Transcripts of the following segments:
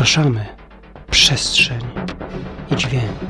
Zapraszamy. Przestrzeń i dźwięk.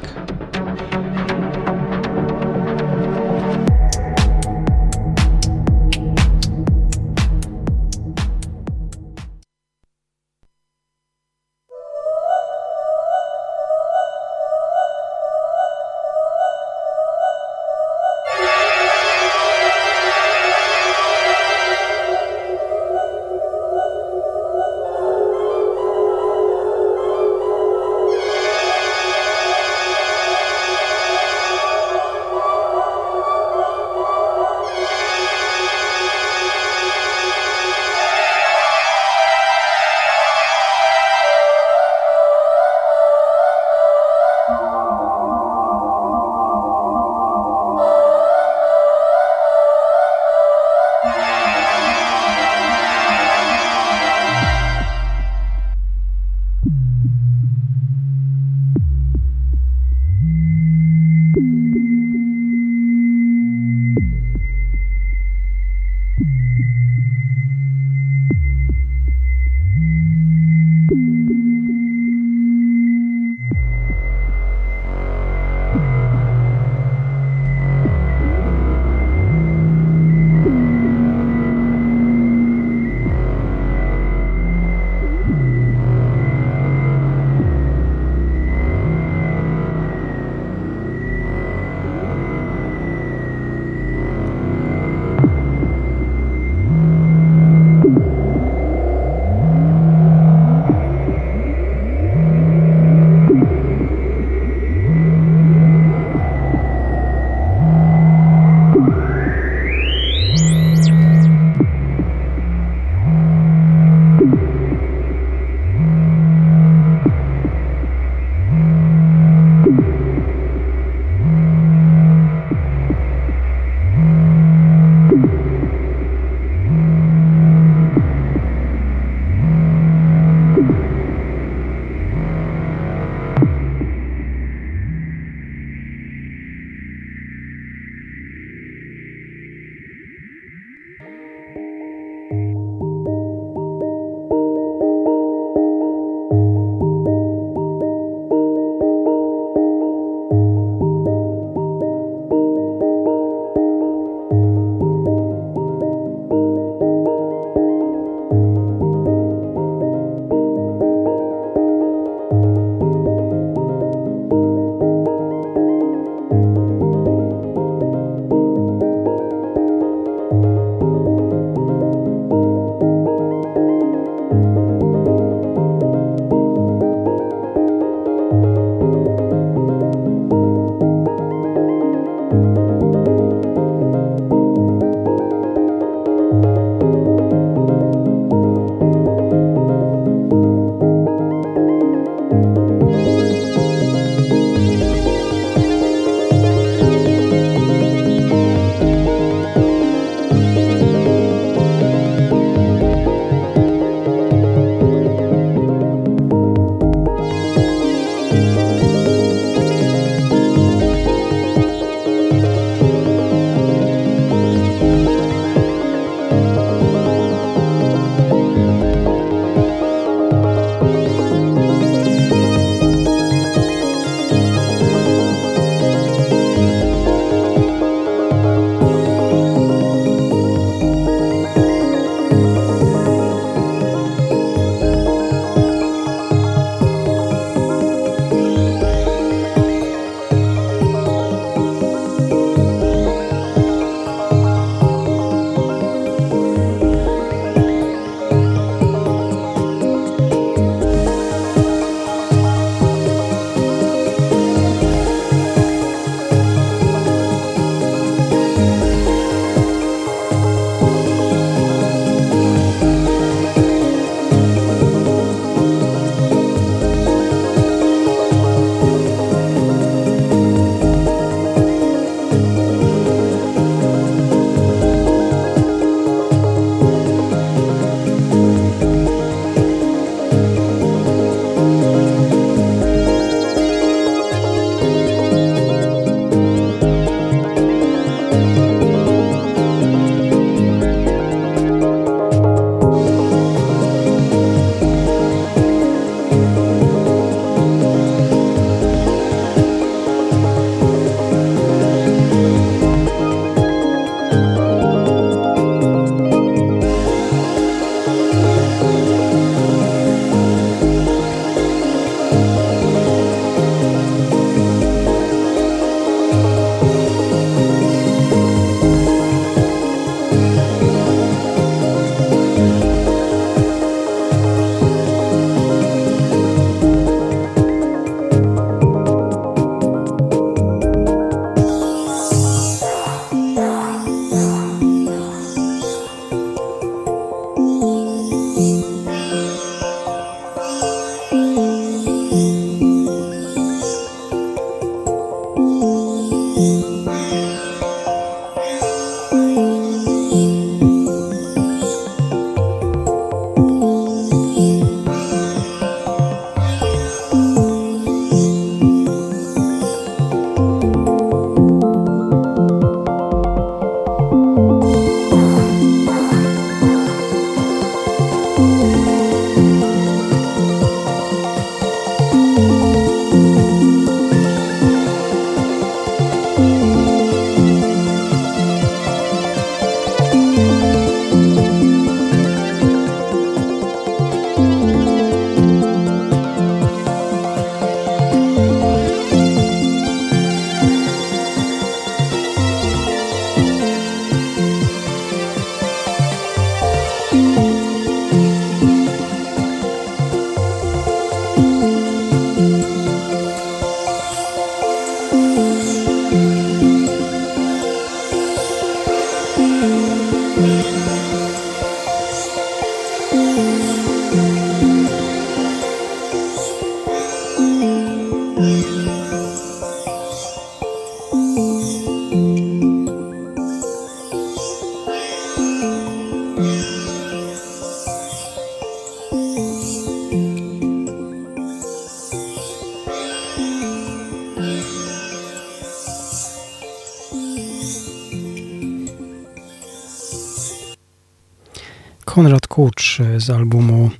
Kucz z albumu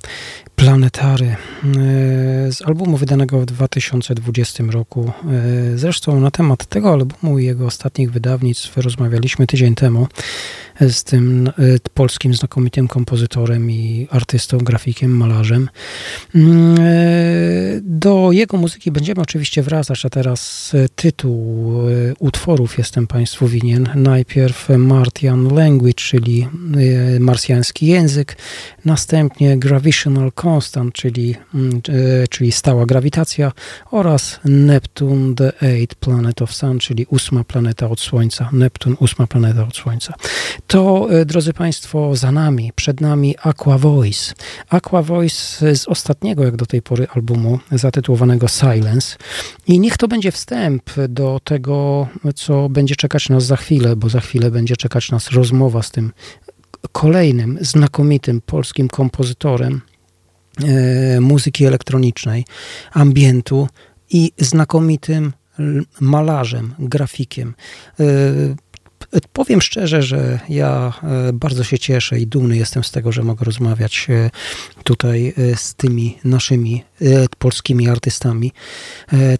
Planetary, e, z albumu wydanego w 2020 roku. E, zresztą na temat tego albumu i jego ostatnich wydawnictw rozmawialiśmy tydzień temu z tym e, polskim znakomitym kompozytorem i artystą, grafikiem, malarzem. Mm, do jego muzyki będziemy oczywiście wracać, a teraz tytuł utworów jestem Państwu winien. Najpierw Martian Language, czyli marsjański język, następnie Gravitational Constant, czyli, mm, czyli stała grawitacja oraz Neptun the Eighth Planet of Sun, czyli ósma planeta od Słońca. Neptun, ósma planeta od Słońca. To, e, drodzy Państwo, za nami, przed nami Aqua Voice. Aqua Voice z ostatniego, jak do tej pory, albumu zatytułowanego Silence. I niech to będzie wstęp do tego, co będzie czekać nas za chwilę, bo za chwilę będzie czekać nas rozmowa z tym kolejnym znakomitym polskim kompozytorem e, muzyki elektronicznej, ambientu i znakomitym malarzem, grafikiem. E, Powiem szczerze, że ja e, bardzo się cieszę i dumny jestem z tego, że mogę rozmawiać e, tutaj e, z tymi naszymi polskimi artystami,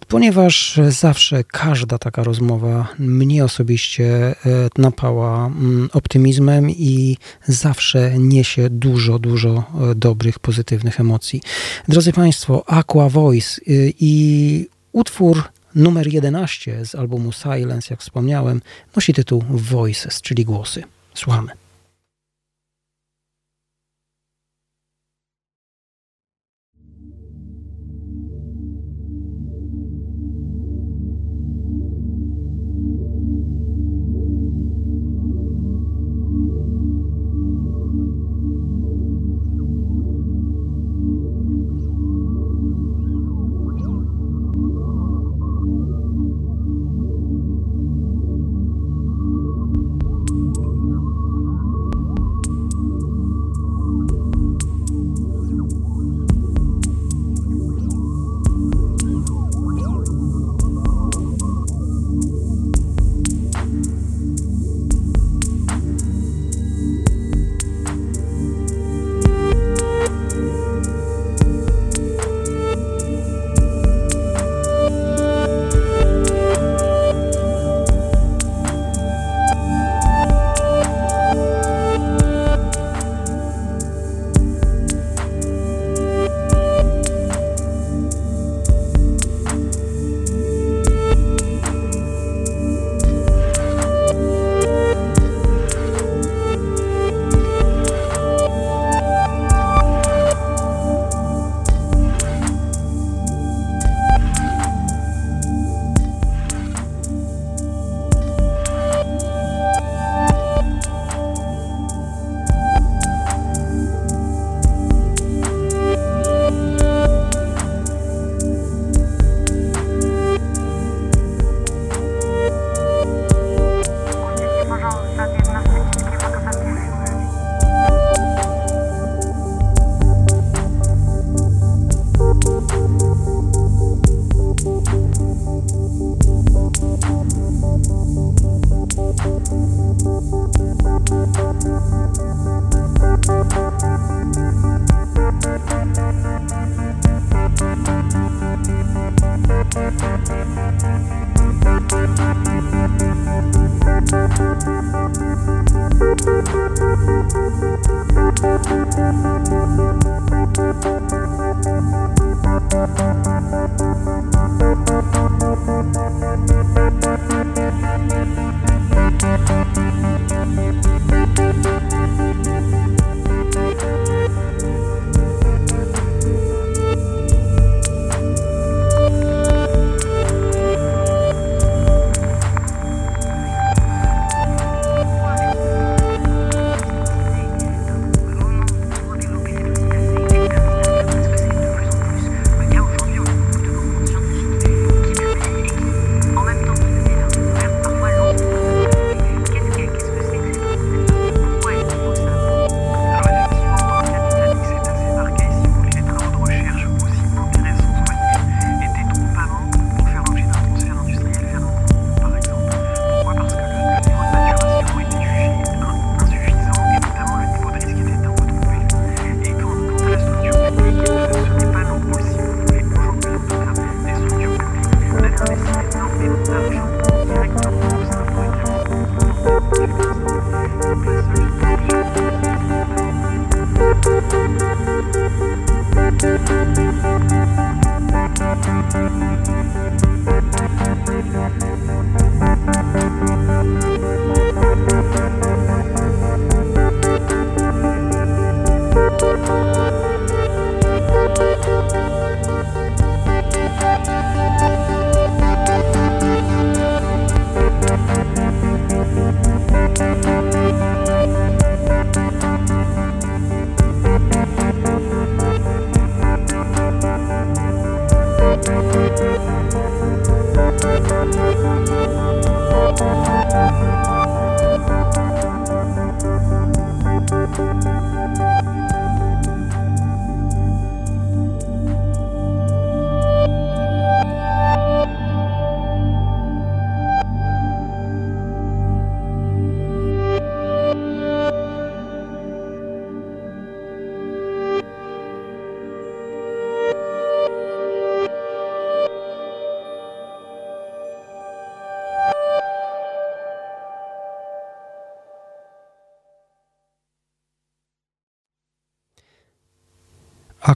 ponieważ zawsze każda taka rozmowa mnie osobiście napała mm, optymizmem i zawsze niesie dużo, dużo dobrych, pozytywnych emocji. Drodzy Państwo, Aqua Voice i utwór Numer 11 z albumu Silence, jak wspomniałem, nosi tytuł Voices, czyli głosy. Słuchamy.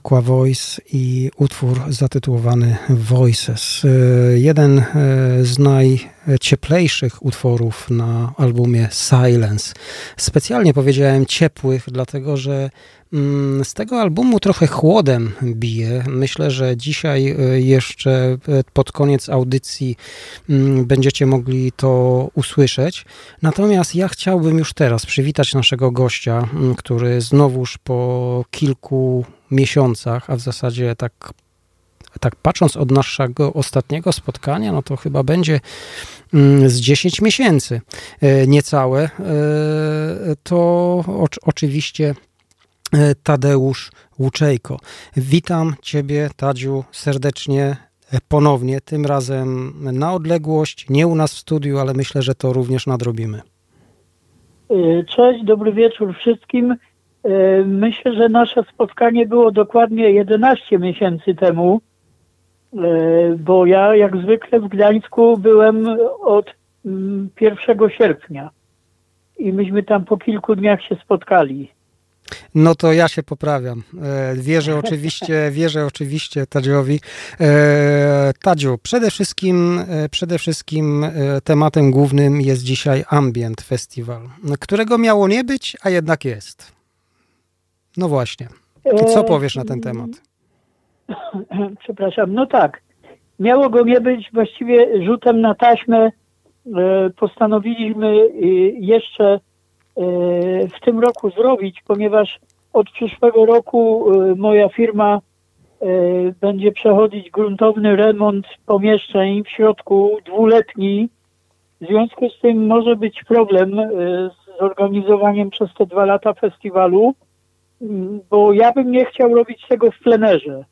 Aqua Voice i utwór zatytułowany Voices. E, jeden e, z najcieplejszych utworów na albumie Silence. Specjalnie powiedziałem ciepłych, dlatego że mm, z tego albumu trochę chłodem bije. Myślę, że dzisiaj e, jeszcze pod koniec audycji mm, będziecie mogli to usłyszeć. Natomiast ja chciałbym już teraz przywitać naszego gościa, mm, który znowuż po kilku miesiącach, a w zasadzie tak, tak patrząc od naszego ostatniego spotkania, no to chyba będzie mm, z 10 miesięcy e, niecałe, e, to oczywiście e, Tadeusz Łuczejko. Witam Ciebie, Tadziu, serdecznie ponownie, tym razem na odległość, nie u nas w studiu, ale myślę, że to również nadrobimy. Cześć, dobry wieczór wszystkim. Myślę, że nasze spotkanie było dokładnie 11 miesięcy temu, bo ja jak zwykle w Gdańsku byłem od 1 mm, sierpnia i myśmy tam po kilku dniach się spotkali. No to ja się poprawiam. E, wierzę oczywiście, wierzę oczywiście Tadziowi. Tadziu, przede wszystkim, przede wszystkim tematem głównym jest dzisiaj Ambient Festival, którego miało nie być, a jednak jest. No właśnie. Co e, powiesz na ten temat? Przepraszam, no tak. Miało go nie być właściwie rzutem na taśmę. E, postanowiliśmy e, jeszcze w tym roku zrobić, ponieważ od przyszłego roku moja firma będzie przechodzić gruntowny remont pomieszczeń w środku dwuletni. W związku z tym może być problem z zorganizowaniem przez te dwa lata festiwalu bo ja bym nie chciał robić tego w plenerze.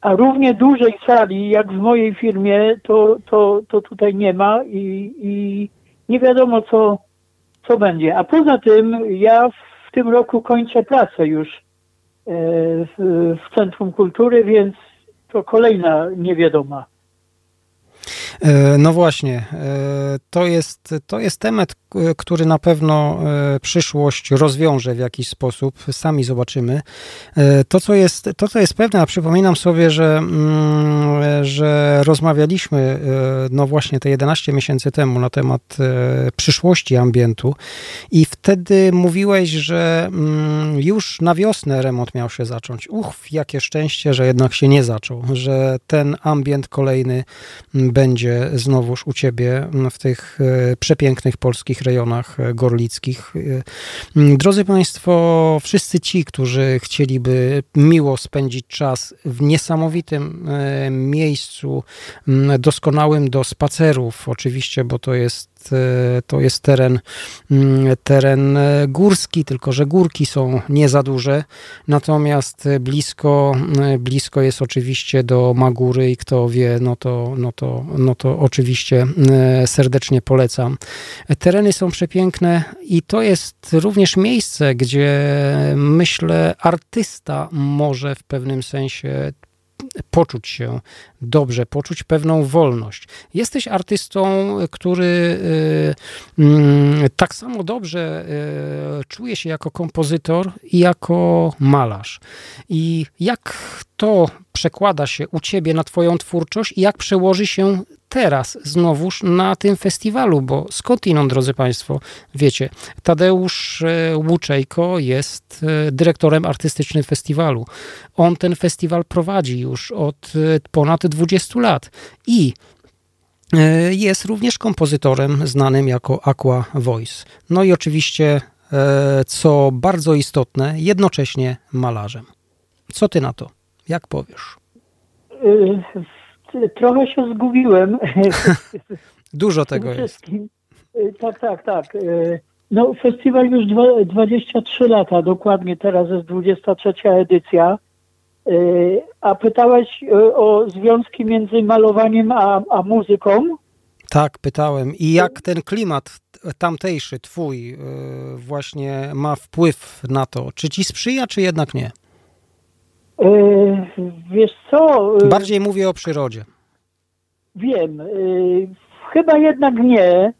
A równie dużej sali, jak w mojej firmie, to, to, to tutaj nie ma i, i nie wiadomo, co, co będzie. A poza tym ja w tym roku kończę pracę już e, w, w Centrum Kultury, więc to kolejna niewiadoma. E, no właśnie, e, to jest, to jest temat, który na pewno e, przyszłość rozwiąże w jakiś sposób. Sami zobaczymy. To, co jest, to, co jest pewne, a przypominam sobie, że, mm, że rozmawialiśmy no właśnie te 11 miesięcy temu na temat przyszłości ambientu i wtedy mówiłeś, że mm, już na wiosnę remont miał się zacząć. Uch, jakie szczęście, że jednak się nie zaczął, że ten ambient kolejny będzie będzie znowuż u ciebie w tych e, przepięknych polskich rejonach e, gorlickich. E, drodzy Państwo, wszyscy ci, którzy chcieliby miło spędzić czas w niesamowitym miejscu, doskonałym do spacerów, oczywiście, bo to jest E, to jest teren, mm, teren e, górski, tylko że górki są nie za duże, natomiast blisko, e, blisko jest oczywiście do Magury i kto wie, no to, no to, no to oczywiście serdecznie polecam. Tereny są przepiękne i to jest również miejsce, gdzie myślę artysta może w pewnym sensie poczuć się dobrze, poczuć pewną wolność. Jesteś artystą, który mm, tak samo dobrze czuje się jako kompozytor i jako malarz. I jak to przekłada się u ciebie na twoją twórczość i jak przełoży się teraz znowuż na tym festiwalu, bo skądinąd, drodzy Państwo, wiecie, Tadeusz e, Łuczejko jest e, dyrektorem artystycznym festiwalu. On ten festiwal prowadzi już od e, ponad 20 lat i jest również kompozytorem znanym jako Aqua Voice. No i oczywiście, co bardzo istotne, jednocześnie malarzem. Co ty na to? Jak powiesz? trochę się zgubiłem. Dużo tego jest. Tak, tak, tak. No, festiwal już 23 lata, dokładnie teraz jest 23 edycja. A pytałeś o związki między malowaniem a, a muzyką? Tak, pytałem. I jak ten klimat tamtejszy, twój, właśnie ma wpływ na to? Czy ci sprzyja, czy jednak nie? E, wiesz co? E, Bardziej mówię o przyrodzie. Wiem. E, chyba jednak nie.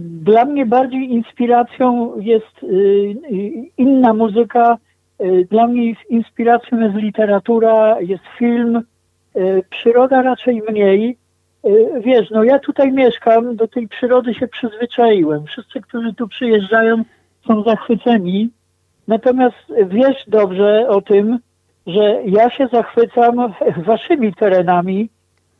Dla mnie bardziej inspiracją jest inna muzyka. Dla mnie inspiracją jest literatura, jest film. Przyroda raczej mniej. Wiesz, no ja tutaj mieszkam, do tej przyrody się przyzwyczaiłem. Wszyscy, którzy tu przyjeżdżają, są zachwyceni. Natomiast wiesz dobrze o tym, że ja się zachwycam waszymi terenami.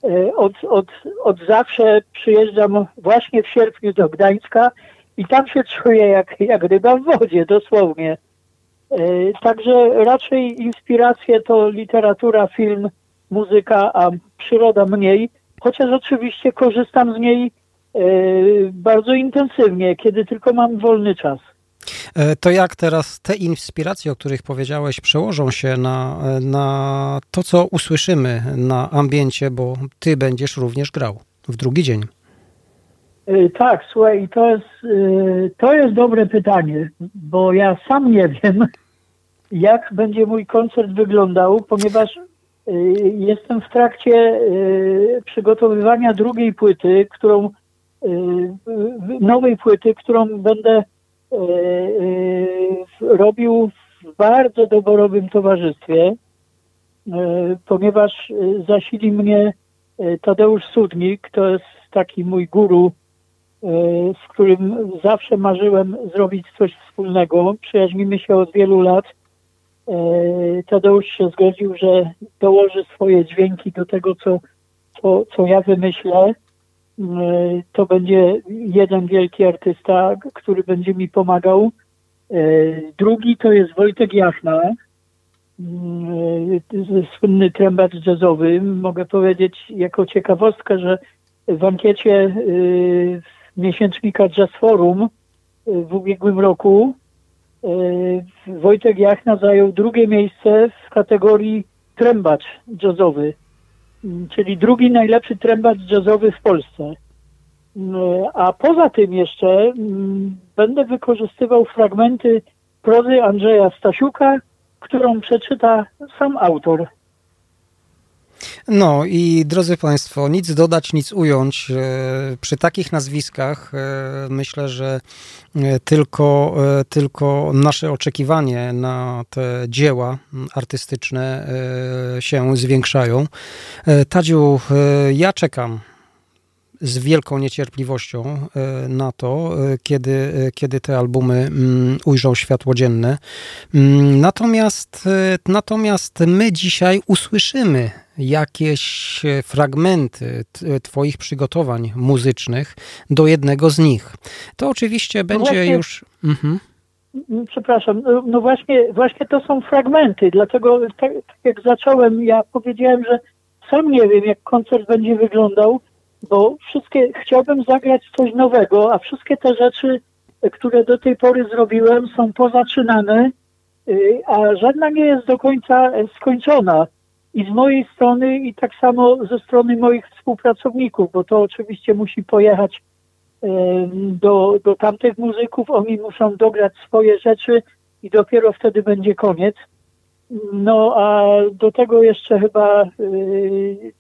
E, od, od, od zawsze przyjeżdżam właśnie w sierpniu do Gdańska i tam się czuję jak, jak ryba w wodzie, dosłownie. E, także raczej inspiracje to literatura, film, muzyka, a przyroda mniej, chociaż oczywiście korzystam z niej e, bardzo intensywnie, kiedy tylko mam wolny czas. E, to jak teraz te inspiracje, o których powiedziałeś, przełożą się na, na to, co usłyszymy na ambiencie, bo ty będziesz również grał w drugi dzień. E, tak, słuchaj, to jest, e, to jest dobre pytanie, bo ja sam nie wiem, jak będzie mój koncert wyglądał, ponieważ jestem w trakcie przygotowywania drugiej płyty, którą nowej płyty, którą będę E, e, robił w bardzo doborowym towarzystwie, e, ponieważ zasili mnie Tadeusz Sudnik, to jest taki mój guru, z którym zawsze marzyłem zrobić coś wspólnego. Przyjaźnimy się od wielu lat. Tadeusz się zgodził, że dołoży swoje dźwięki do tego, co, co, co ja wymyślę to będzie jeden wielki artysta, który będzie mi pomagał. E, drugi to jest Wojtek Jachna, e, słynny trębacz jazzowy. Mogę powiedzieć jako ciekawostkę, że w ankiecie e, miesięcznika Jazz Forum w ubiegłym roku Wojtek Jachna zajął drugie miejsce w kategorii trębacz jazzowy czyli drugi najlepszy trębacz jazzowy w Polsce. Mm, a poza tym jeszcze mm, będę wykorzystywał fragmenty prozy Andrzeja Stasiuka, którą przeczyta sam autor. No i drodzy Państwo, nic dodać, nic ująć. E, przy takich nazwiskach e, myślę, że e, tylko, tylko nasze oczekiwanie na te dzieła artystyczne się zwiększają. Tadziu, ja czekam z wielką niecierpliwością na to, kiedy, kiedy te albumy ujrzą światło dzienne. Natomiast, natomiast my dzisiaj usłyszymy jakieś e, fragmenty Twoich przygotowań muzycznych do jednego z nich. To oczywiście no będzie właśnie, już. Mhm. Przepraszam, no, no właśnie, właśnie to są fragmenty, dlatego tak, tak jak zacząłem, ja powiedziałem, że sam nie wiem, jak koncert będzie wyglądał, bo wszystkie chciałbym zagrać coś nowego, a wszystkie te rzeczy, które do tej pory zrobiłem, są pozaczynane, y, a żadna nie jest do końca skończona i z mojej strony, i tak samo ze strony moich współpracowników, bo to oczywiście musi pojechać do, do tamtych muzyków, oni muszą dograć swoje rzeczy i dopiero wtedy będzie koniec. No a do tego jeszcze chyba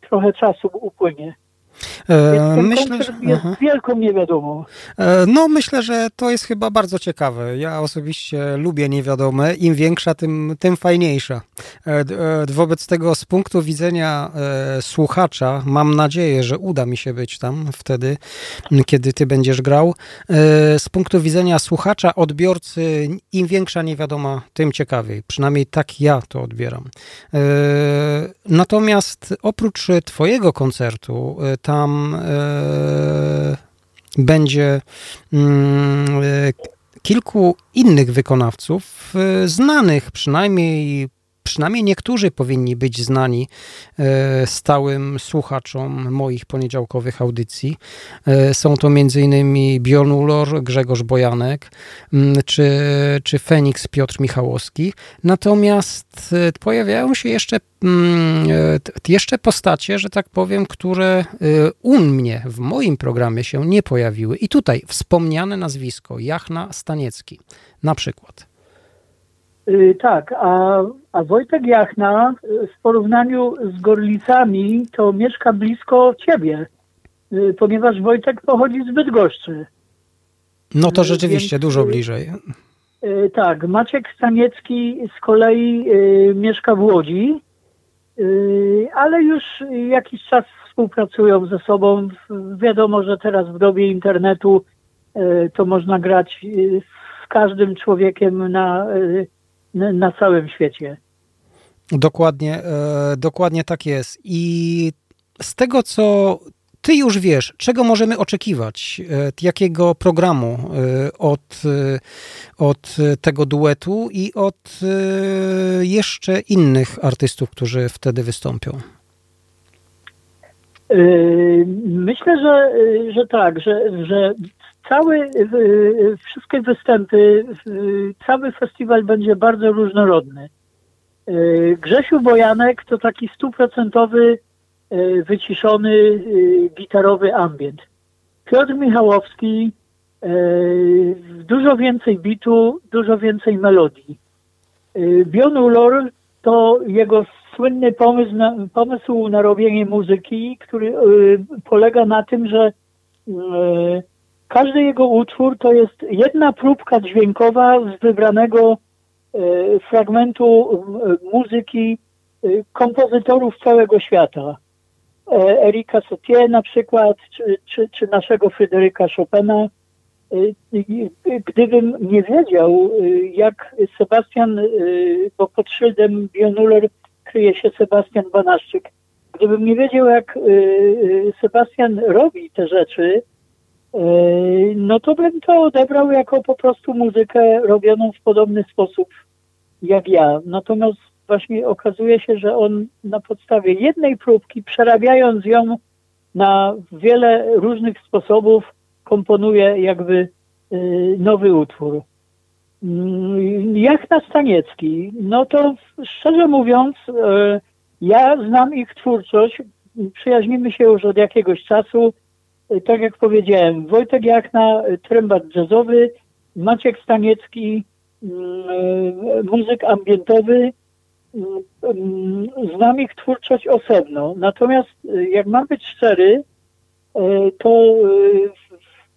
trochę czasu upłynie. E, myślę, że jest aha. wielką niewiadomą. E, no, myślę, że to jest chyba bardzo ciekawe. Ja osobiście lubię niewiadome. Im większa, tym, tym fajniejsza. E, wobec tego, z punktu widzenia słuchacza, mam nadzieję, że uda mi się być tam wtedy, kiedy ty będziesz grał. Z punktu widzenia słuchacza, odbiorcy, im większa niewiadoma, tym ciekawiej. Przynajmniej tak ja to odbieram. Natomiast oprócz twojego koncertu, tam e, będzie mm, e, kilku innych wykonawców, e, znanych przynajmniej przynajmniej niektórzy powinni być znani e, stałym słuchaczom moich poniedziałkowych audycji. E, są to m.in. Bjorn Ulor, Grzegorz Bojanek czy, czy Feniks Piotr Michałowski. Natomiast e, pojawiają się jeszcze, jeszcze postacie, że tak powiem, które u mnie w moim programie się nie pojawiły. I tutaj wspomniane nazwisko Jachna Staniecki na przykład. Y, tak, a, a Wojtek Jachna y, w porównaniu z Gorlicami to mieszka blisko ciebie, y, ponieważ Wojtek pochodzi z Bydgoszczy. No to rzeczywiście Więc, dużo bliżej. Tak, Maciek Staniecki z kolei mieszka w Łodzi, ale już jakiś czas współpracują ze sobą. Wiadomo, że teraz w dobie internetu to można grać z każdym człowiekiem na na całym świecie. Dokładnie, e, dokładnie tak jest. I z tego, co ty już wiesz, czego możemy oczekiwać, e, jakiego programu e, od, od tego duetu i od jeszcze innych artystów, którzy wtedy wystąpią? Myślę, że, że tak, że, że cały, wszystkie występy, cały festiwal będzie bardzo różnorodny. Grzesiu Bojanek to taki stuprocentowy, wyciszony, gitarowy ambient. Piotr Michałowski dużo więcej bitu, dużo więcej melodii. Bion Ulor to jego słynny pomysł na, pomysł na robienie muzyki, który polega na tym, że każdy jego utwór to jest jedna próbka dźwiękowa z wybranego e, fragmentu muzyki e, kompozytorów całego świata. E, Erika Satie na przykład, czy, czy, czy naszego Fryderyka Chopina. Gdybym nie wiedział, jak Sebastian, bo pod szyldem Bionuller kryje się Sebastian Banaszczyk, gdybym nie wiedział, jak Sebastian robi te rzeczy, Yy, no to bym to odebrał jako po prostu muzykę robioną w podobny sposób jak ja. Natomiast właśnie okazuje się, że on na podstawie jednej próbki, przerabiając ją na wiele różnych sposobów, komponuje jakby nowy utwór. Yy, jak na Staniecki, no to szczerze mówiąc, ja znam ich twórczość, przyjaźnimy się już od jakiegoś czasu, Y, tak jak powiedziałem, Wojtek Jachna, y, trębat jazzowy, Maciek Staniecki, mm, muzyk ambientowy. Mm, znam ich twórczość osobno. Natomiast jak mam być szczery, to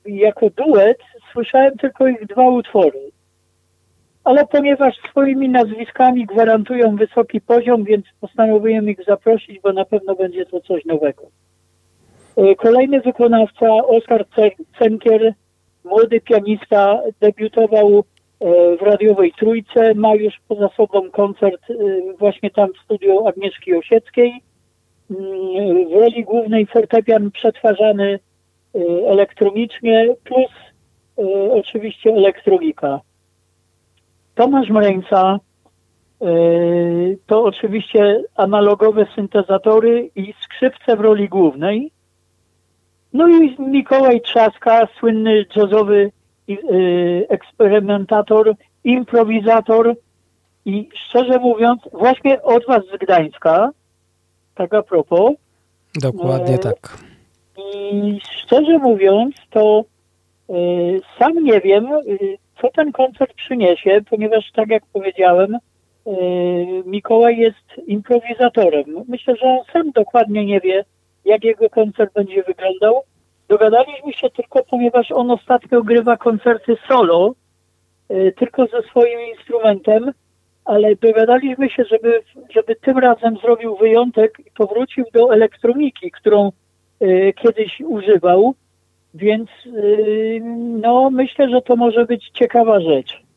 jako duet słyszałem tylko ich dwa utwory. Ale ponieważ swoimi nazwiskami gwarantują wysoki poziom, więc postanowiłem ich zaprosić, bo na pewno będzie to coś nowego. E, kolejny wykonawca, Oskar Cenkier, młody pianista, debiutował e, w radiowej Trójce, ma już poza sobą koncert e, właśnie tam w studiu Agnieszki Osieckiej. Mm, w roli głównej fortepian przetwarzany elektronicznie, plus oczywiście elektronika. Tomasz Mreńca to oczywiście analogowe syntezatory i skrzypce w roli głównej. No i Mikołaj Trzaska, słynny jazzowy y, eksperymentator, improwizator i szczerze mówiąc, właśnie od was z Gdańska, tak a propos. Dokładnie e, tak. I szczerze mówiąc, to e, sam nie wiem, e, co ten koncert przyniesie, ponieważ tak jak powiedziałem, Mikołaj jest improwizatorem. Myślę, że on sam dokładnie nie wie, jak jego koncert będzie wyglądał. Dogadaliśmy się tylko, ponieważ on ostatnio grywa koncerty solo, tylko ze swoim instrumentem, ale dogadaliśmy się, żeby, żeby tym razem zrobił wyjątek i powrócił do elektroniki, którą kiedyś używał więc y, no, myślę, że to może być ciekawa rzecz.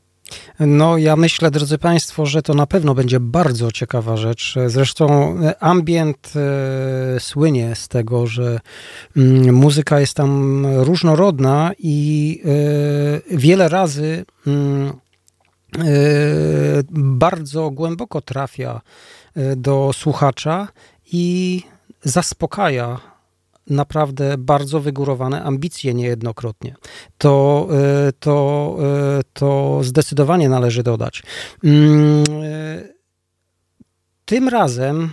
No, ja myślę, drodzy Państwo, że to na pewno będzie bardzo ciekawa rzecz. Zresztą ambient e, słynie z tego, że mm, muzyka jest tam różnorodna i e, wiele razy mm, e, bardzo głęboko trafia do słuchacza i zaspokaja naprawdę bardzo wygórowane ambicje niejednokrotnie. To, e, to, e, to zdecydowanie należy dodać. Mm, e, tym razem,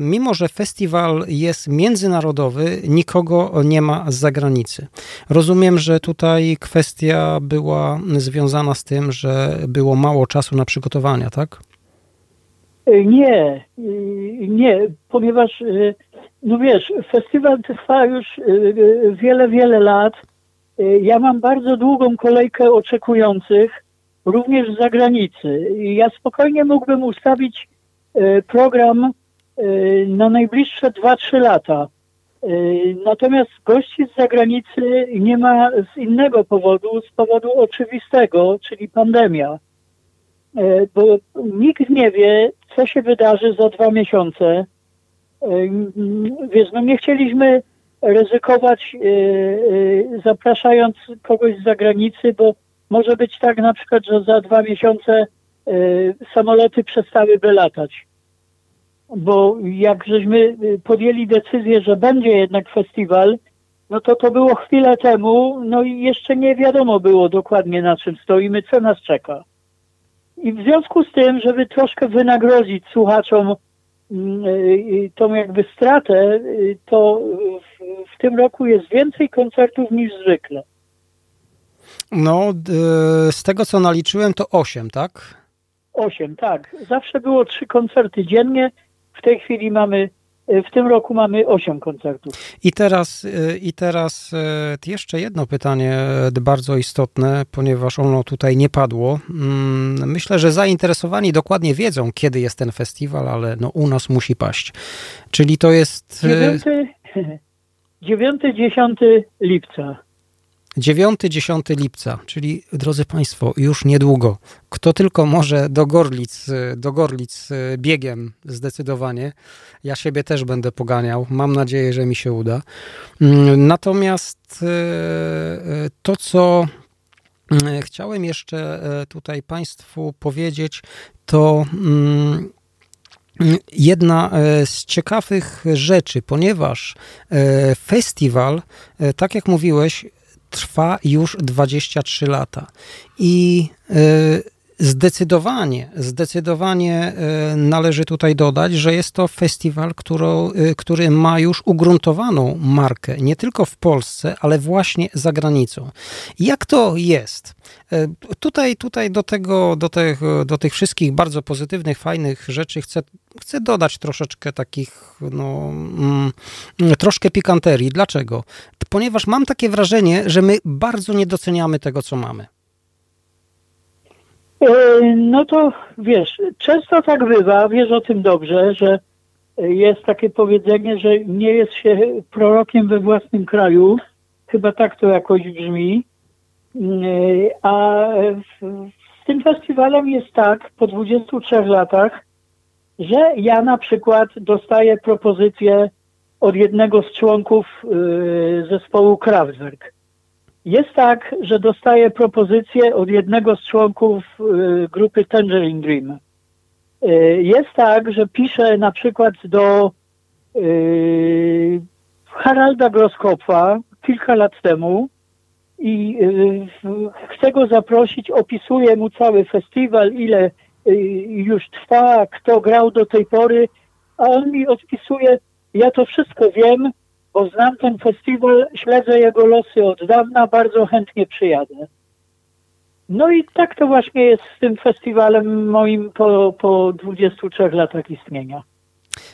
mimo że festiwal jest międzynarodowy, nikogo nie ma z zagranicy. Rozumiem, że tutaj kwestia była związana z tym, że było mało czasu na przygotowania, tak? Nie, nie, ponieważ no wiesz, festiwal trwa już y, y, wiele, wiele lat. Y, ja mam bardzo długą kolejkę oczekujących, również z zagranicy. Ja spokojnie mógłbym ustawić program na najbliższe 2-3 lata. Natomiast gości z zagranicy nie ma z innego powodu, z powodu oczywistego, czyli pandemia. Bo nikt nie wie, co się wydarzy za dwa miesiące Wiesz, no nie chcieliśmy ryzykować e, e, zapraszając kogoś z zagranicy, bo może być tak na przykład, że za dwa miesiące e, samoloty przestałyby latać. Bo jak żeśmy podjęli decyzję, że będzie jednak festiwal, no to to było chwilę temu, no i jeszcze nie wiadomo było dokładnie na czym stoimy, co nas czeka. I w związku z tym, żeby troszkę wynagrodzić słuchaczom y, tą jakby stratę, y, to w, w tym roku jest więcej koncertów niż zwykle. No, z tego co naliczyłem, to 8, tak? 8, tak. Zawsze było trzy koncerty dziennie. W tej chwili mamy w tym roku mamy 8 koncertów. I teraz, e, I teraz e, jeszcze jedno pytanie bardzo istotne, ponieważ ono tutaj nie padło. Mm, myślę, że zainteresowani dokładnie wiedzą, kiedy jest ten festiwal, ale no u nas musi paść. Czyli to jest... 9-10 lipca. 9-10 lipca, czyli drodzy Państwo, już niedługo. Kto tylko może do Gorlic, do Gorlic biegiem zdecydowanie. Ja siebie też będę poganiał. Mam nadzieję, że mi się uda. Mm, natomiast e, e, to, co mm, chciałem jeszcze e, tutaj Państwu powiedzieć, to mm, jedna z ciekawych rzeczy, ponieważ festiwal, tak jak mówiłeś, trwa już 23 lata. I e, Zdecydowanie, zdecydowanie e, należy tutaj dodać, że jest to festiwal, który, e, który ma już ugruntowaną markę nie tylko w Polsce, ale właśnie za granicą. Jak to jest? Tutaj, tutaj do, tego, do, tych, do tych wszystkich bardzo pozytywnych, fajnych rzeczy chcę, chcę dodać troszeczkę takich, no, mm, troszkę pikanterii. Dlaczego? Ponieważ mam takie wrażenie, że my bardzo nie doceniamy tego, co mamy. E, no to wiesz, często tak bywa, wiesz o tym dobrze, że jest takie powiedzenie, że nie jest się prorokiem we własnym kraju. Chyba tak to jakoś brzmi. E, a z tym festiwalem jest tak, po 23 latach, że ja na przykład dostaję propozycję od jednego z członków e, zespołu Kraftwerk. Jest tak, że dostaję propozycję od jednego z członków y, grupy Tangerine Dream. Y, jest tak, że piszę na przykład do y, Haralda Groskopfa kilka lat temu i chcę go zaprosić, opisuję mu cały festiwal, ile już trwa, kto grał do tej pory, a on mi odpisuje, ja to wszystko wiem, bo znam ten festiwal, śledzę jego losy od dawna, bardzo chętnie przyjadę. No i tak to właśnie jest z tym festiwalem moim po, po 23 latach istnienia.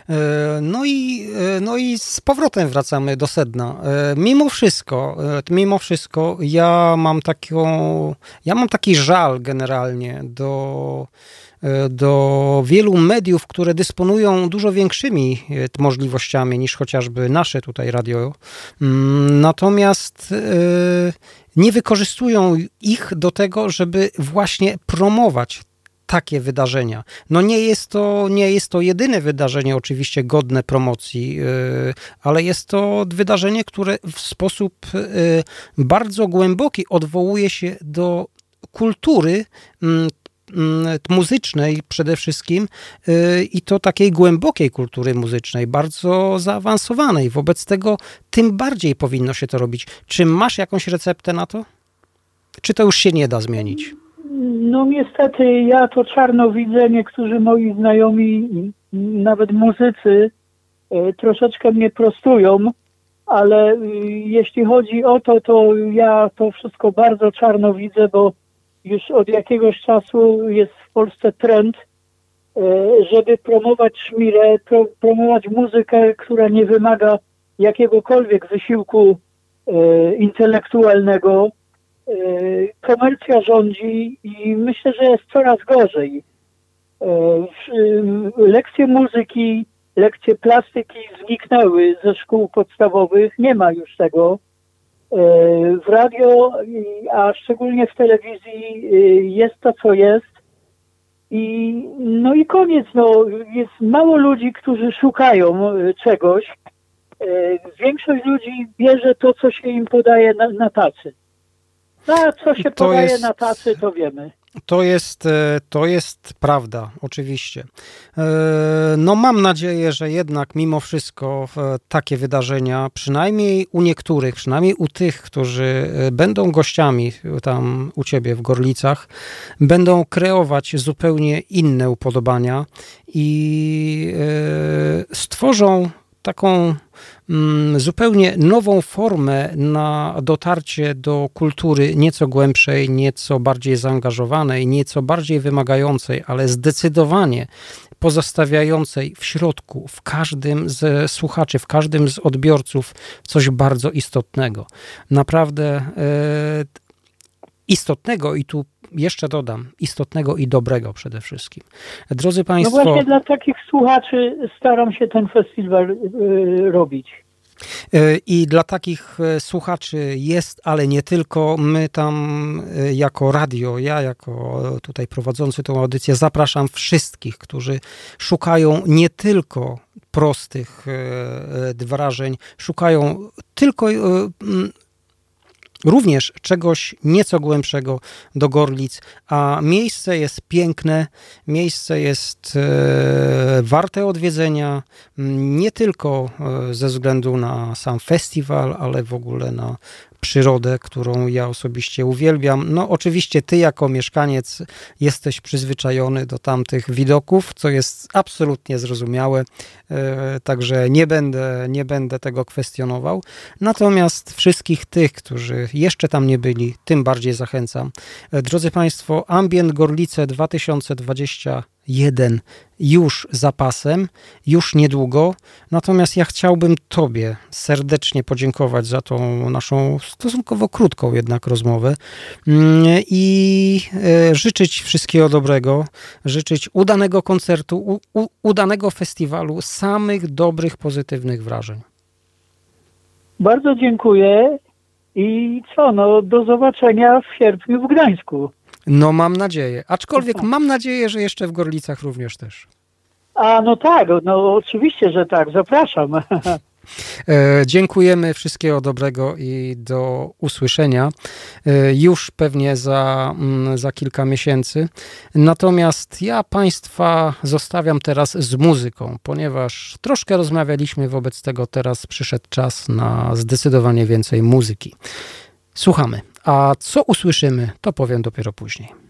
E, no i, e, no i z powrotem wracamy do sedna. E, mimo wszystko, mimo wszystko ja mam taką, ja mam taki żal generalnie do, do wielu mediów, które dysponują dużo większymi możliwościami niż chociażby nasze tutaj radio. Mm, natomiast nie wykorzystują ich do tego, żeby właśnie promować takie wydarzenia. No nie jest to, nie jest to jedyne wydarzenie oczywiście godne promocji, yy, ale jest to wydarzenie, które w sposób bardzo głęboki odwołuje się do kultury mm, muzycznej przede wszystkim yy, i to takiej głębokiej kultury muzycznej, bardzo zaawansowanej. Wobec tego tym bardziej powinno się to robić. Czy masz jakąś receptę na to? Czy to już się nie da zmienić? No niestety ja to czarno widzę. Niektórzy moi znajomi, nawet muzycy, e, troszeczkę mnie prostują, ale y, jeśli chodzi o to, to ja to wszystko bardzo czarno widzę, bo już od jakiegoś czasu jest w Polsce trend, e, żeby promować szmirę, promować muzykę, która nie wymaga jakiegokolwiek wysiłku e, intelektualnego, Y, komercja rządzi i myślę, że jest coraz gorzej. Lekcje muzyki, lekcje plastyki zniknęły ze szkół podstawowych, nie ma już tego. W radio, a szczególnie w telewizji jest to, co jest. I, no i koniec, no, jest mało ludzi, którzy szukają czegoś. Większość ludzi bierze to, co się im podaje na, na tacy. No, co się to podaje jest, na tacy, to wiemy. To jest, e, to jest prawda, oczywiście. E, no mam nadzieję, że jednak mimo wszystko takie wydarzenia, przynajmniej u niektórych, przynajmniej u tych, którzy e, będą gościami tam u ciebie w Gorlicach, będą kreować zupełnie inne upodobania i stworzą taką mm, zupełnie nową formę na dotarcie do kultury nieco głębszej, nieco bardziej zaangażowanej, nieco bardziej wymagającej, ale zdecydowanie pozostawiającej w środku, w każdym z słuchaczy, w każdym z odbiorców coś bardzo istotnego. Naprawdę e, istotnego i tu jeszcze dodam, istotnego i dobrego przede wszystkim. Drodzy Państwo. No właśnie dla takich słuchaczy staram się ten festiwal y, robić. Y, I dla takich y, słuchaczy jest, ale nie tylko. My tam jako radio, ja jako tutaj prowadzący tą audycję, zapraszam wszystkich, którzy szukają nie tylko prostych wrażeń, szukają tylko również czegoś nieco głębszego do Gorlic, a miejsce jest piękne, miejsce jest e, warte odwiedzenia, nie tylko e, ze względu na sam festiwal, ale w ogóle na przyrodę, którą ja osobiście uwielbiam. No, oczywiście, ty jako mieszkaniec jesteś przyzwyczajony do tamtych widoków, co jest absolutnie zrozumiałe, e, także nie będę, nie będę tego kwestionował. Natomiast wszystkich tych, którzy jeszcze tam nie byli, tym bardziej zachęcam. E, drodzy Państwo, Ambient Gorlice 2020 jeden już zapasem, już niedługo. Natomiast ja chciałbym Tobie serdecznie podziękować za tą naszą stosunkowo krótką jednak rozmowę mm, i e, życzyć wszystkiego dobrego, życzyć udanego koncertu, u, u, udanego festiwalu, samych dobrych, pozytywnych wrażeń. Bardzo dziękuję i co, no do zobaczenia w sierpniu w Gdańsku. No mam nadzieję. Aczkolwiek mam nadzieję, że jeszcze w Gorlicach również też. A no tak, no oczywiście, że tak. Zapraszam. E, dziękujemy, wszystkiego dobrego i do usłyszenia e, już pewnie za, mm, za kilka miesięcy. Natomiast ja Państwa zostawiam teraz z muzyką, ponieważ troszkę rozmawialiśmy, wobec tego teraz przyszedł czas na zdecydowanie więcej muzyki. Słuchamy. A co usłyszymy, to powiem dopiero później.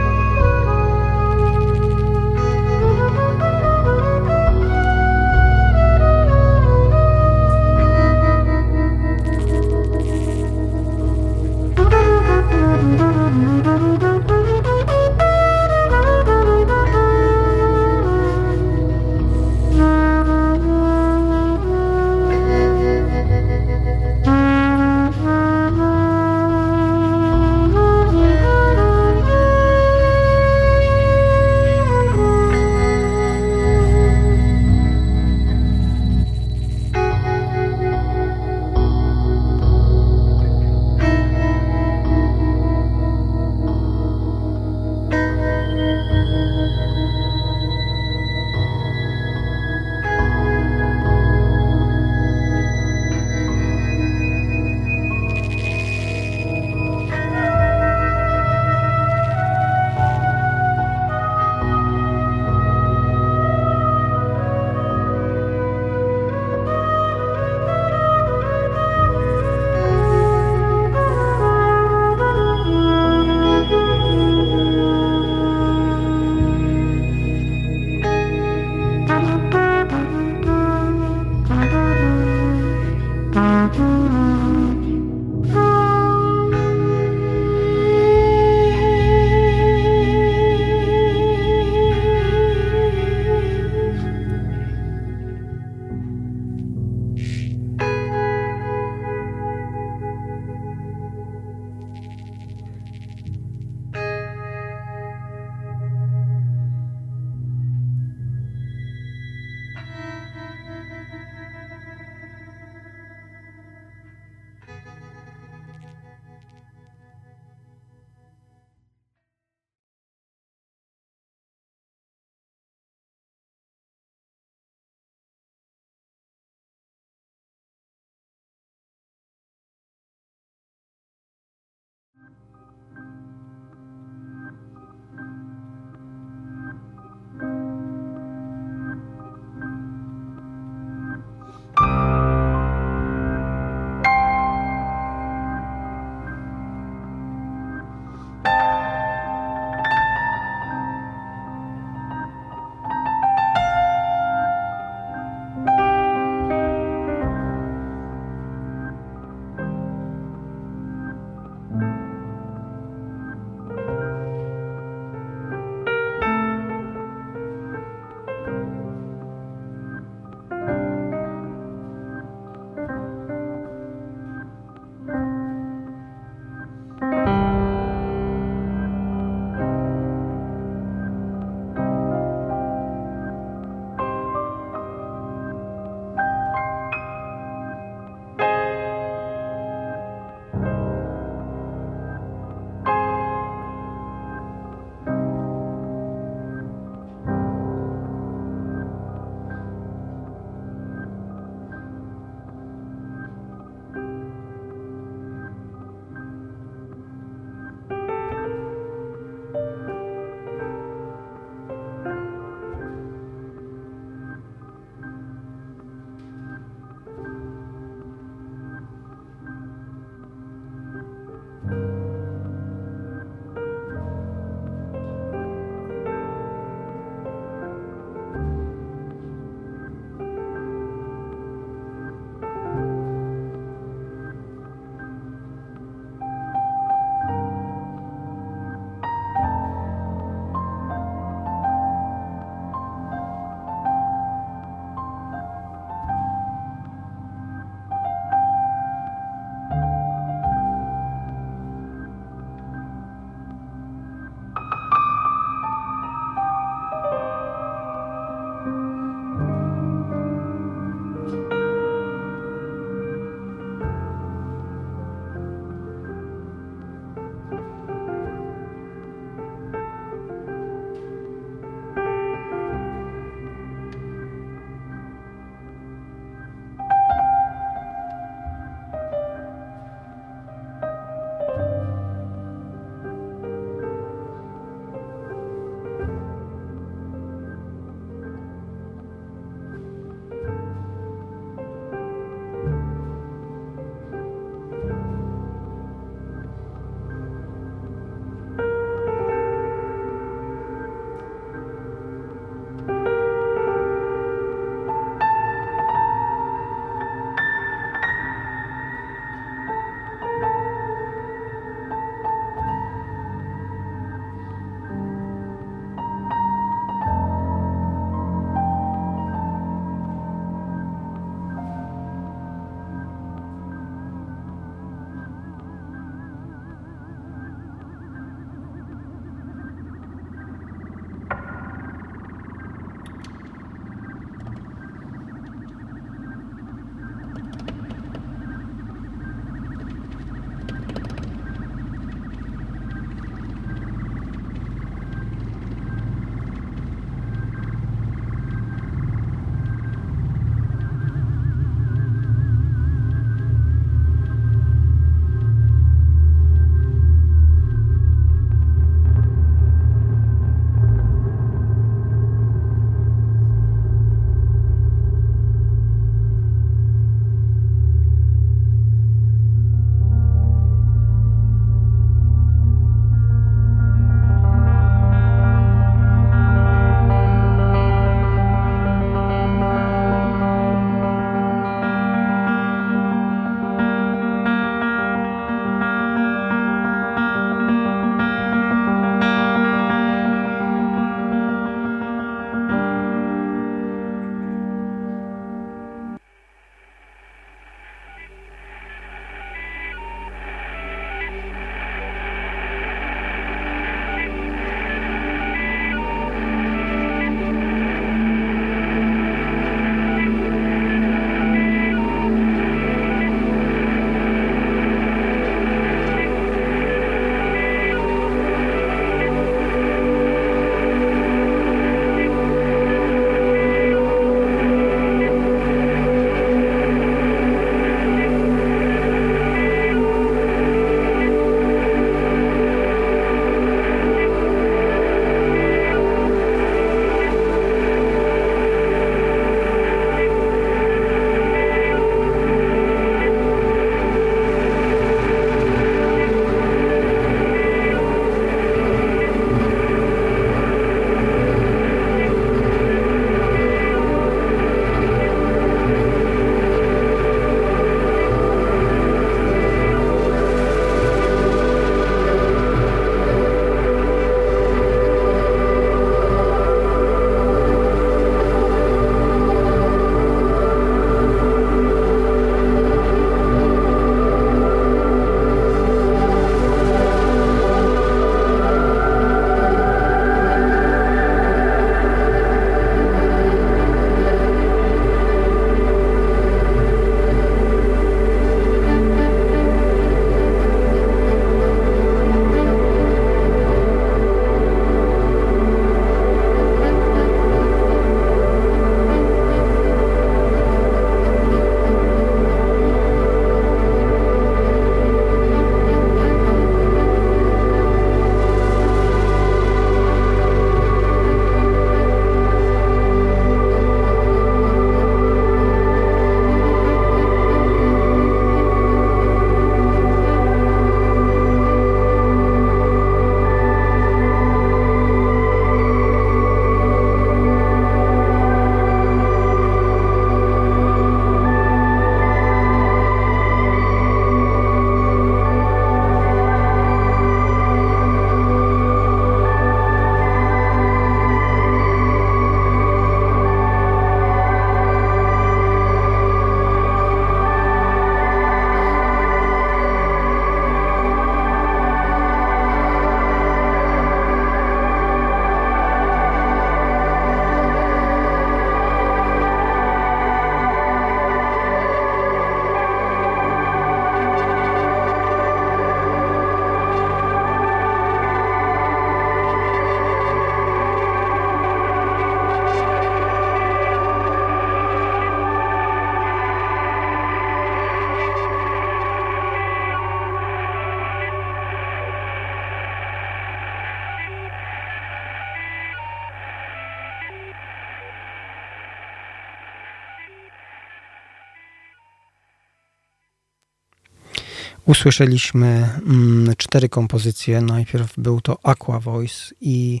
Usłyszeliśmy mm, cztery kompozycje. Najpierw był to Aqua Voice i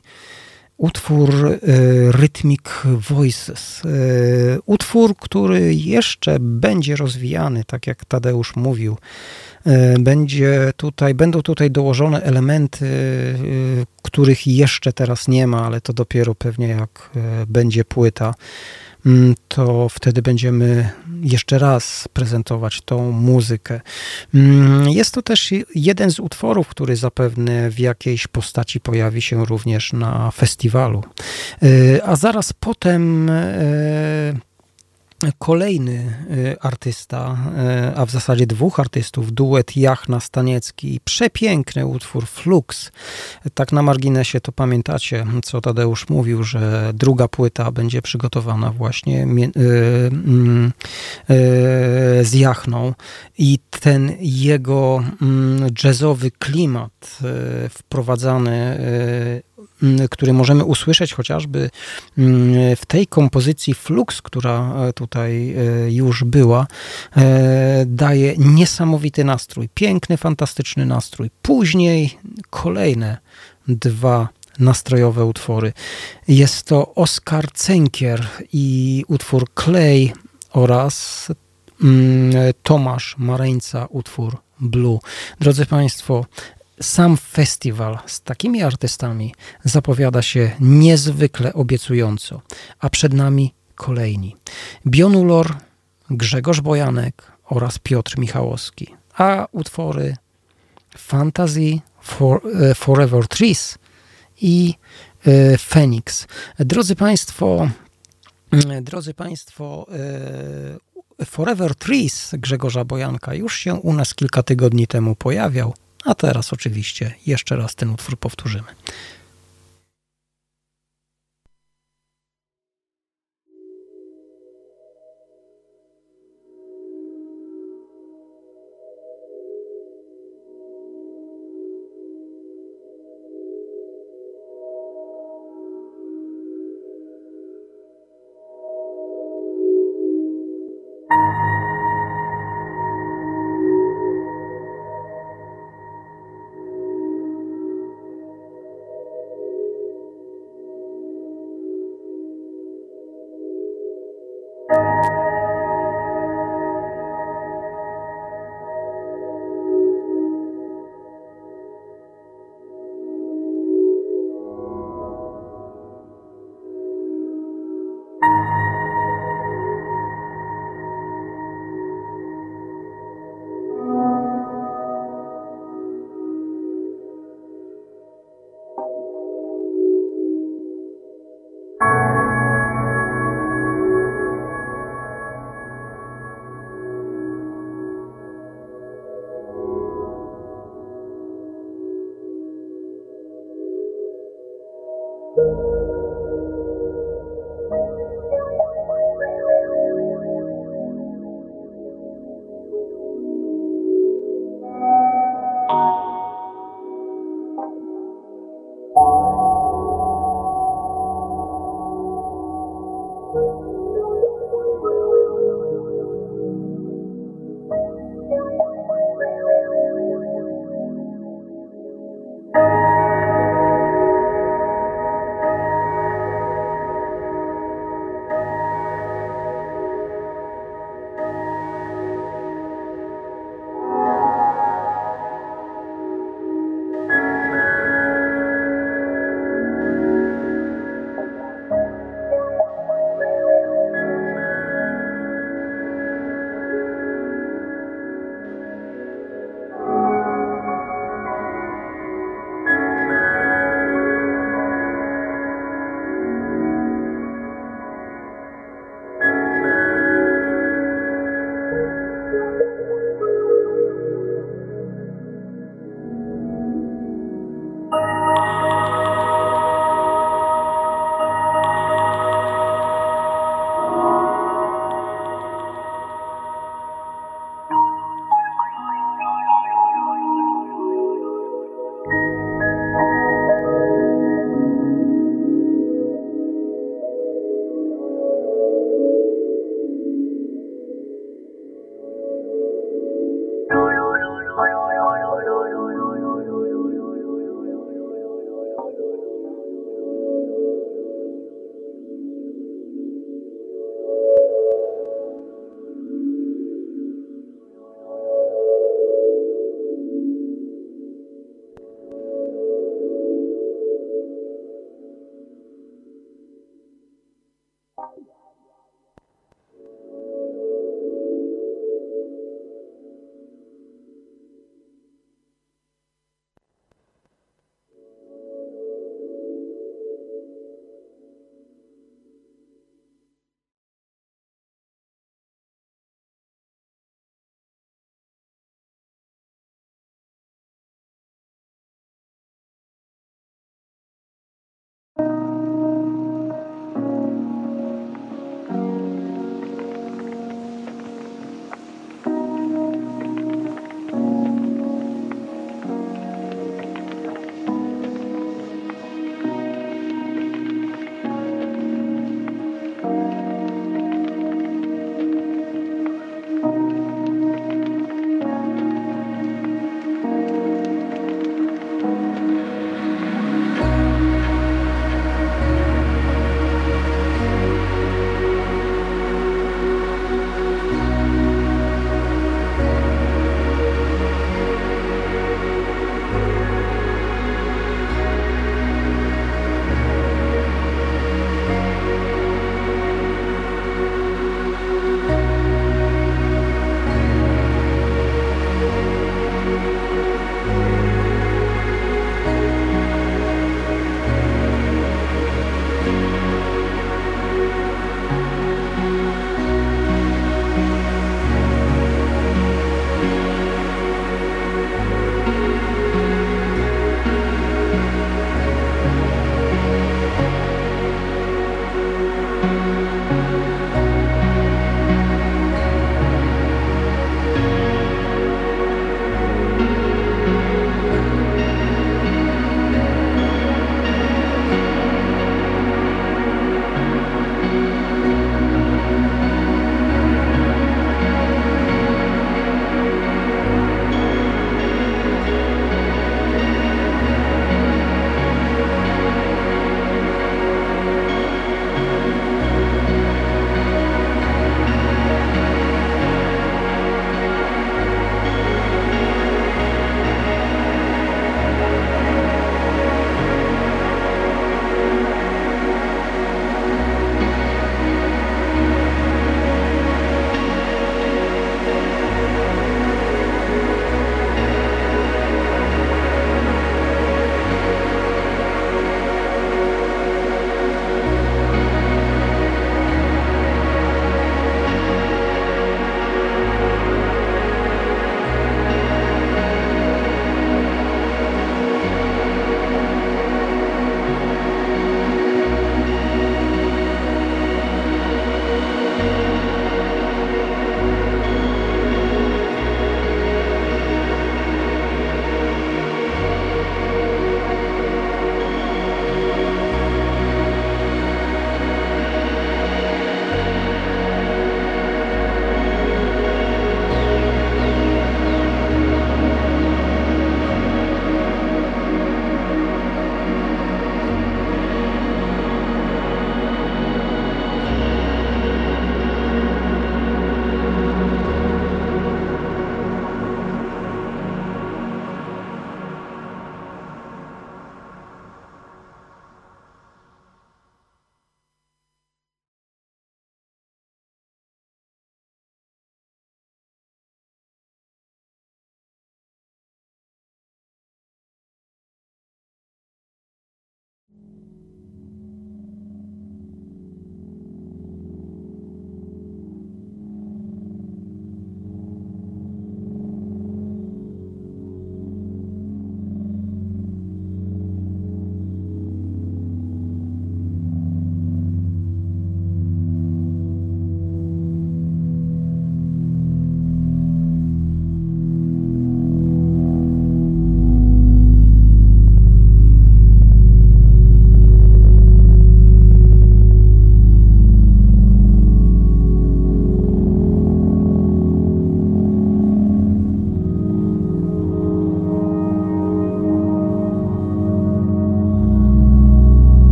utwór y, Rhythmic Voices. Y, utwór, który jeszcze będzie rozwijany, tak jak Tadeusz mówił. Y, będzie tutaj, będą tutaj dołożone elementy, których jeszcze teraz nie ma, ale to dopiero pewnie jak będzie płyta to wtedy będziemy jeszcze raz prezentować tą muzykę. Mm, jest to też jeden z utworów, który zapewne w jakiejś postaci pojawi się również na festiwalu. Y, a zaraz potem y, Kolejny y, artysta, y, a w zasadzie dwóch artystów, duet Jachna Staniecki, przepiękny utwór Flux. Tak na marginesie to pamiętacie, co Tadeusz mówił, że druga płyta będzie przygotowana właśnie y, mm, z Jachną i ten jego mm, jazzowy klimat wprowadzany który możemy usłyszeć chociażby w tej kompozycji Flux, która e, tutaj e, już była, e, daje niesamowity nastrój, piękny, fantastyczny nastrój. Później kolejne dwa nastrojowe utwory. Jest to Oskar Cenkier i utwór Clay oraz Tomasz Mareńca, utwór Blue. Drodzy Państwo, sam festiwal z takimi artystami zapowiada się niezwykle obiecująco, a przed nami kolejni. Bionulor, Grzegorz Bojanek oraz Piotr Michałowski, a utwory Fantasy for, e, Forever Trees i e, Phoenix. Drodzy Państwo, drodzy Państwo, e, Forever Trees Grzegorza Bojanka już się u nas kilka tygodni temu pojawiał. A teraz oczywiście jeszcze raz ten utwór powtórzymy.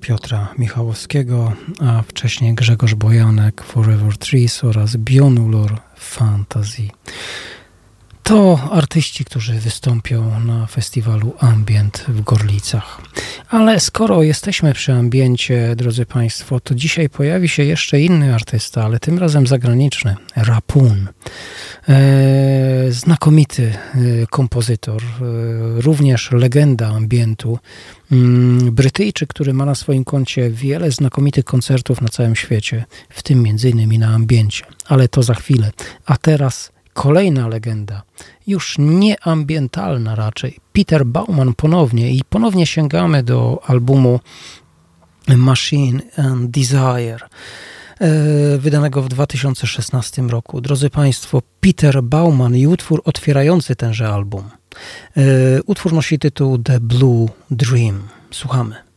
Piotra Michałowskiego, a wcześniej Grzegorz Bojanek, Forever Trees oraz Bionulor Fantasy. To artyści, którzy wystąpią na festiwalu Ambient w Gorlicach. Ale skoro jesteśmy przy ambiencie, drodzy Państwo, to dzisiaj pojawi się jeszcze inny artysta, ale tym razem zagraniczny, Rapun. E, znakomity e, kompozytor, e, również legenda ambientu. Mm, Brytyjczyk, który ma na swoim koncie wiele znakomitych koncertów na całym świecie, w tym między innymi na ambiencie. Ale to za chwilę. A teraz kolejna legenda, już nieambientalna raczej. Peter Bauman ponownie i ponownie sięgamy do albumu Machine and Desire e, wydanego w 2016 roku. Drodzy Państwo, Peter Bauman i utwór otwierający tenże album. E, utwór nosi tytuł The Blue Dream. Słuchamy.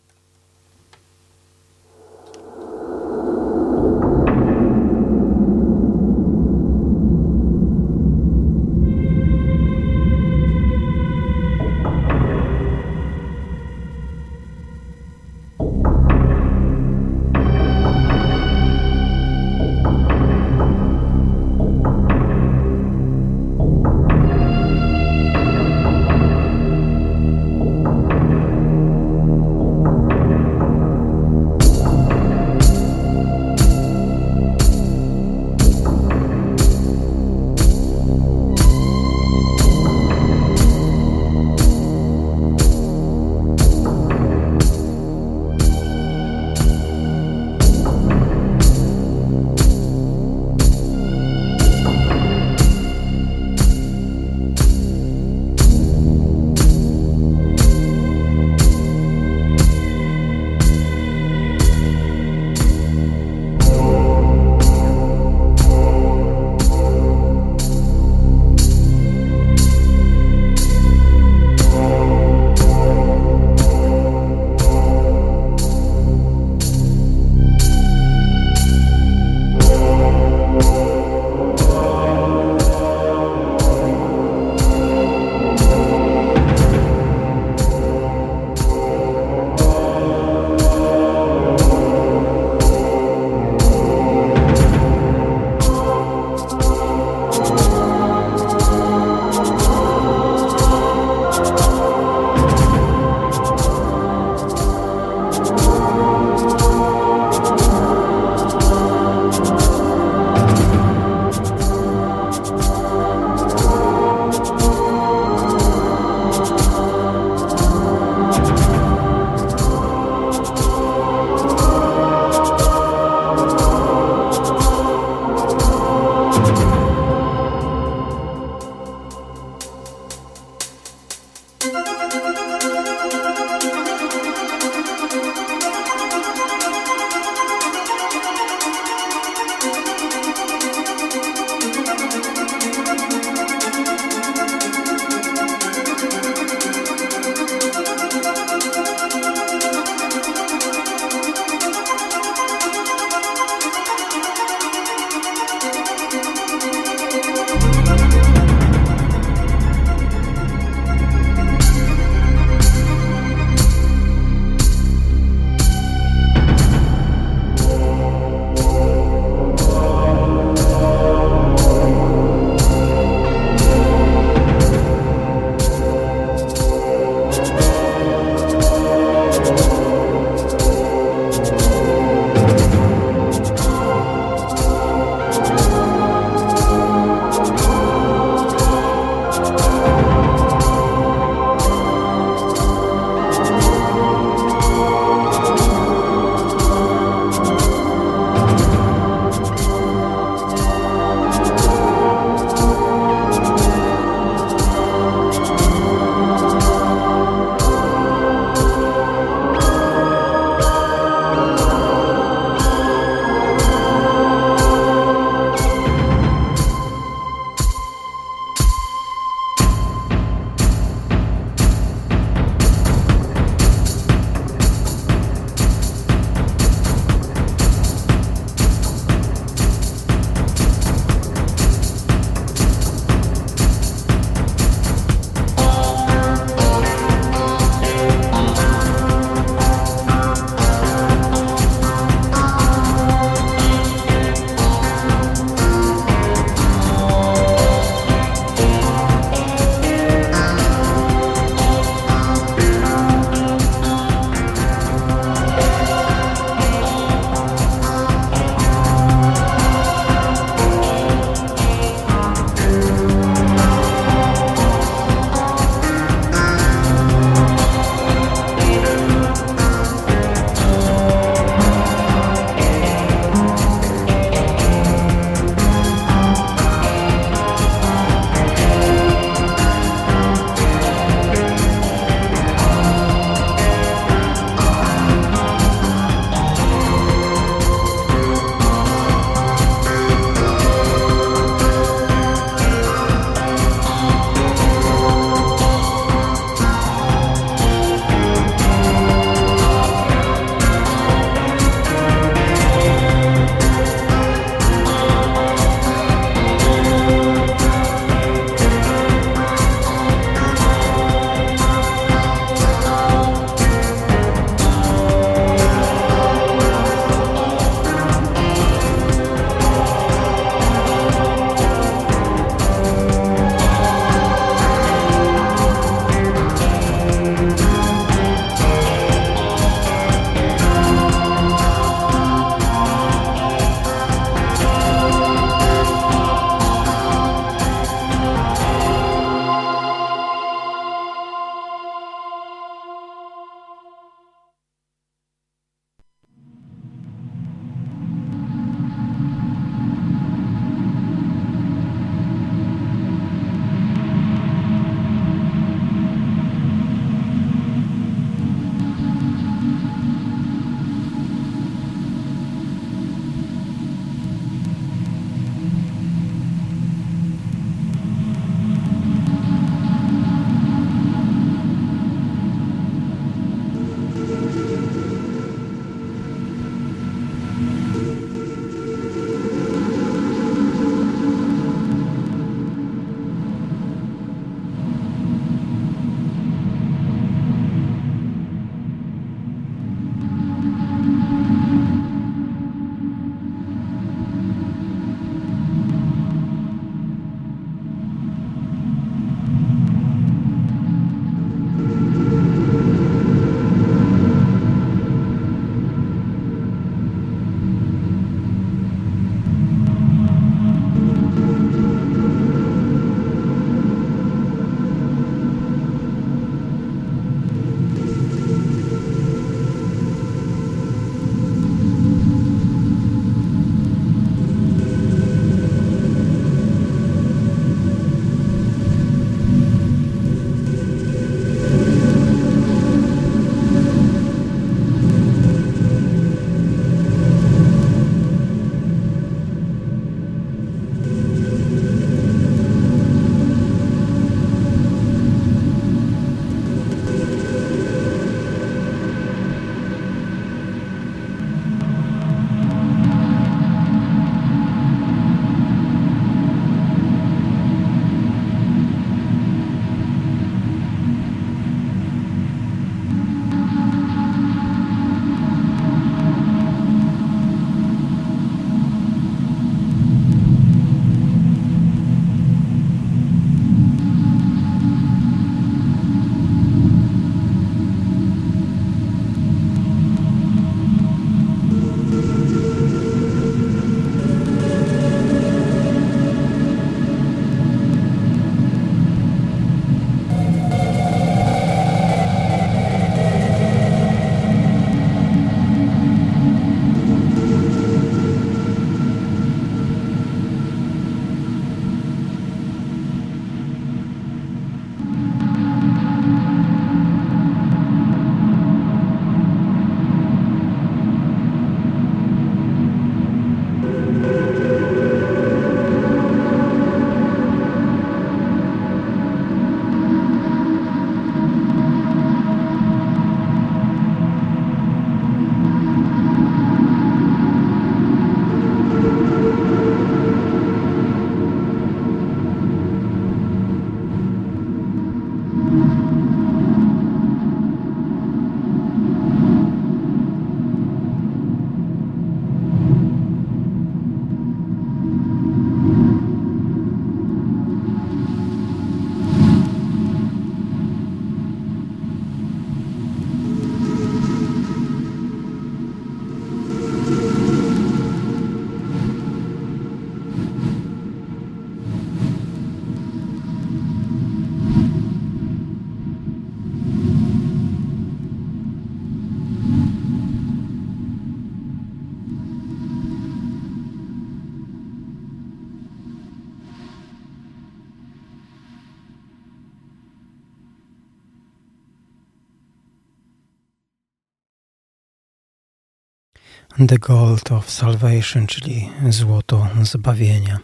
The Gold of Salvation, czyli złoto zbawienia.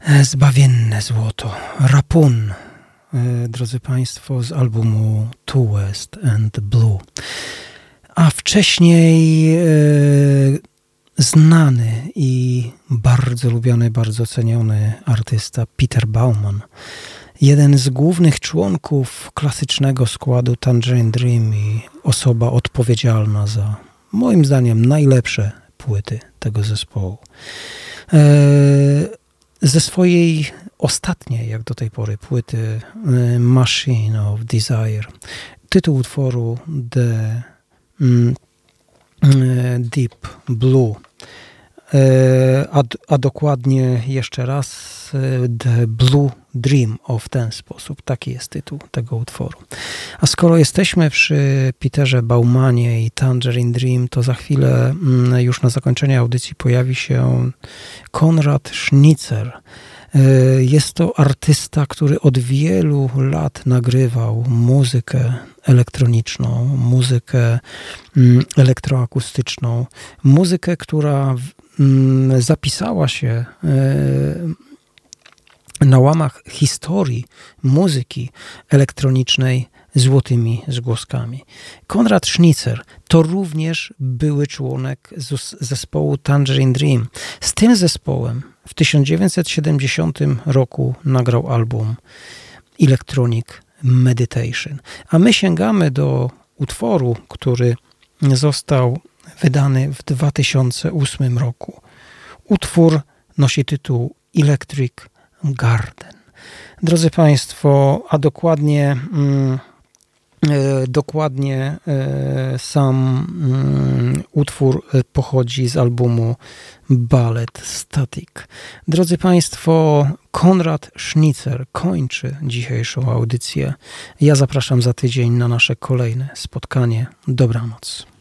E, zbawienne złoto. Rapun, e, drodzy Państwo, z albumu Two West and Blue. A wcześniej e, znany i bardzo lubiany, bardzo ceniony artysta Peter Bauman. Jeden z głównych członków klasycznego składu Tangerine Dream i osoba odpowiedzialna za moim zdaniem najlepsze płyty tego zespołu. E, ze swojej ostatniej, jak do tej pory, płyty e, Machine of Desire, tytuł utworu The mm, e, Deep Blue a, a dokładnie jeszcze raz The Blue Dream o w ten sposób. Taki jest tytuł tego utworu. A skoro jesteśmy przy Peterze Baumanie i Tangerine Dream, to za chwilę mm, już na zakończenie audycji pojawi się Konrad Schnitzer. E, jest to artysta, który od wielu lat nagrywał muzykę elektroniczną, muzykę mm, elektroakustyczną, muzykę, która Mm, zapisała się e, na łamach historii muzyki elektronicznej złotymi zgłoskami. Konrad Schnitzer to również były członek zespołu Tangerine Dream. Z tym zespołem w 1970 roku nagrał album Electronic Meditation. A my sięgamy do utworu, który został wydany w 2008 roku. Utwór nosi tytuł Electric Garden. Drodzy Państwo, a dokładnie, mm, e, dokładnie e, sam mm, utwór pochodzi z albumu Ballet Static. Drodzy Państwo, Konrad Schnitzer kończy dzisiejszą audycję. Ja zapraszam za tydzień na nasze kolejne spotkanie. Dobranoc.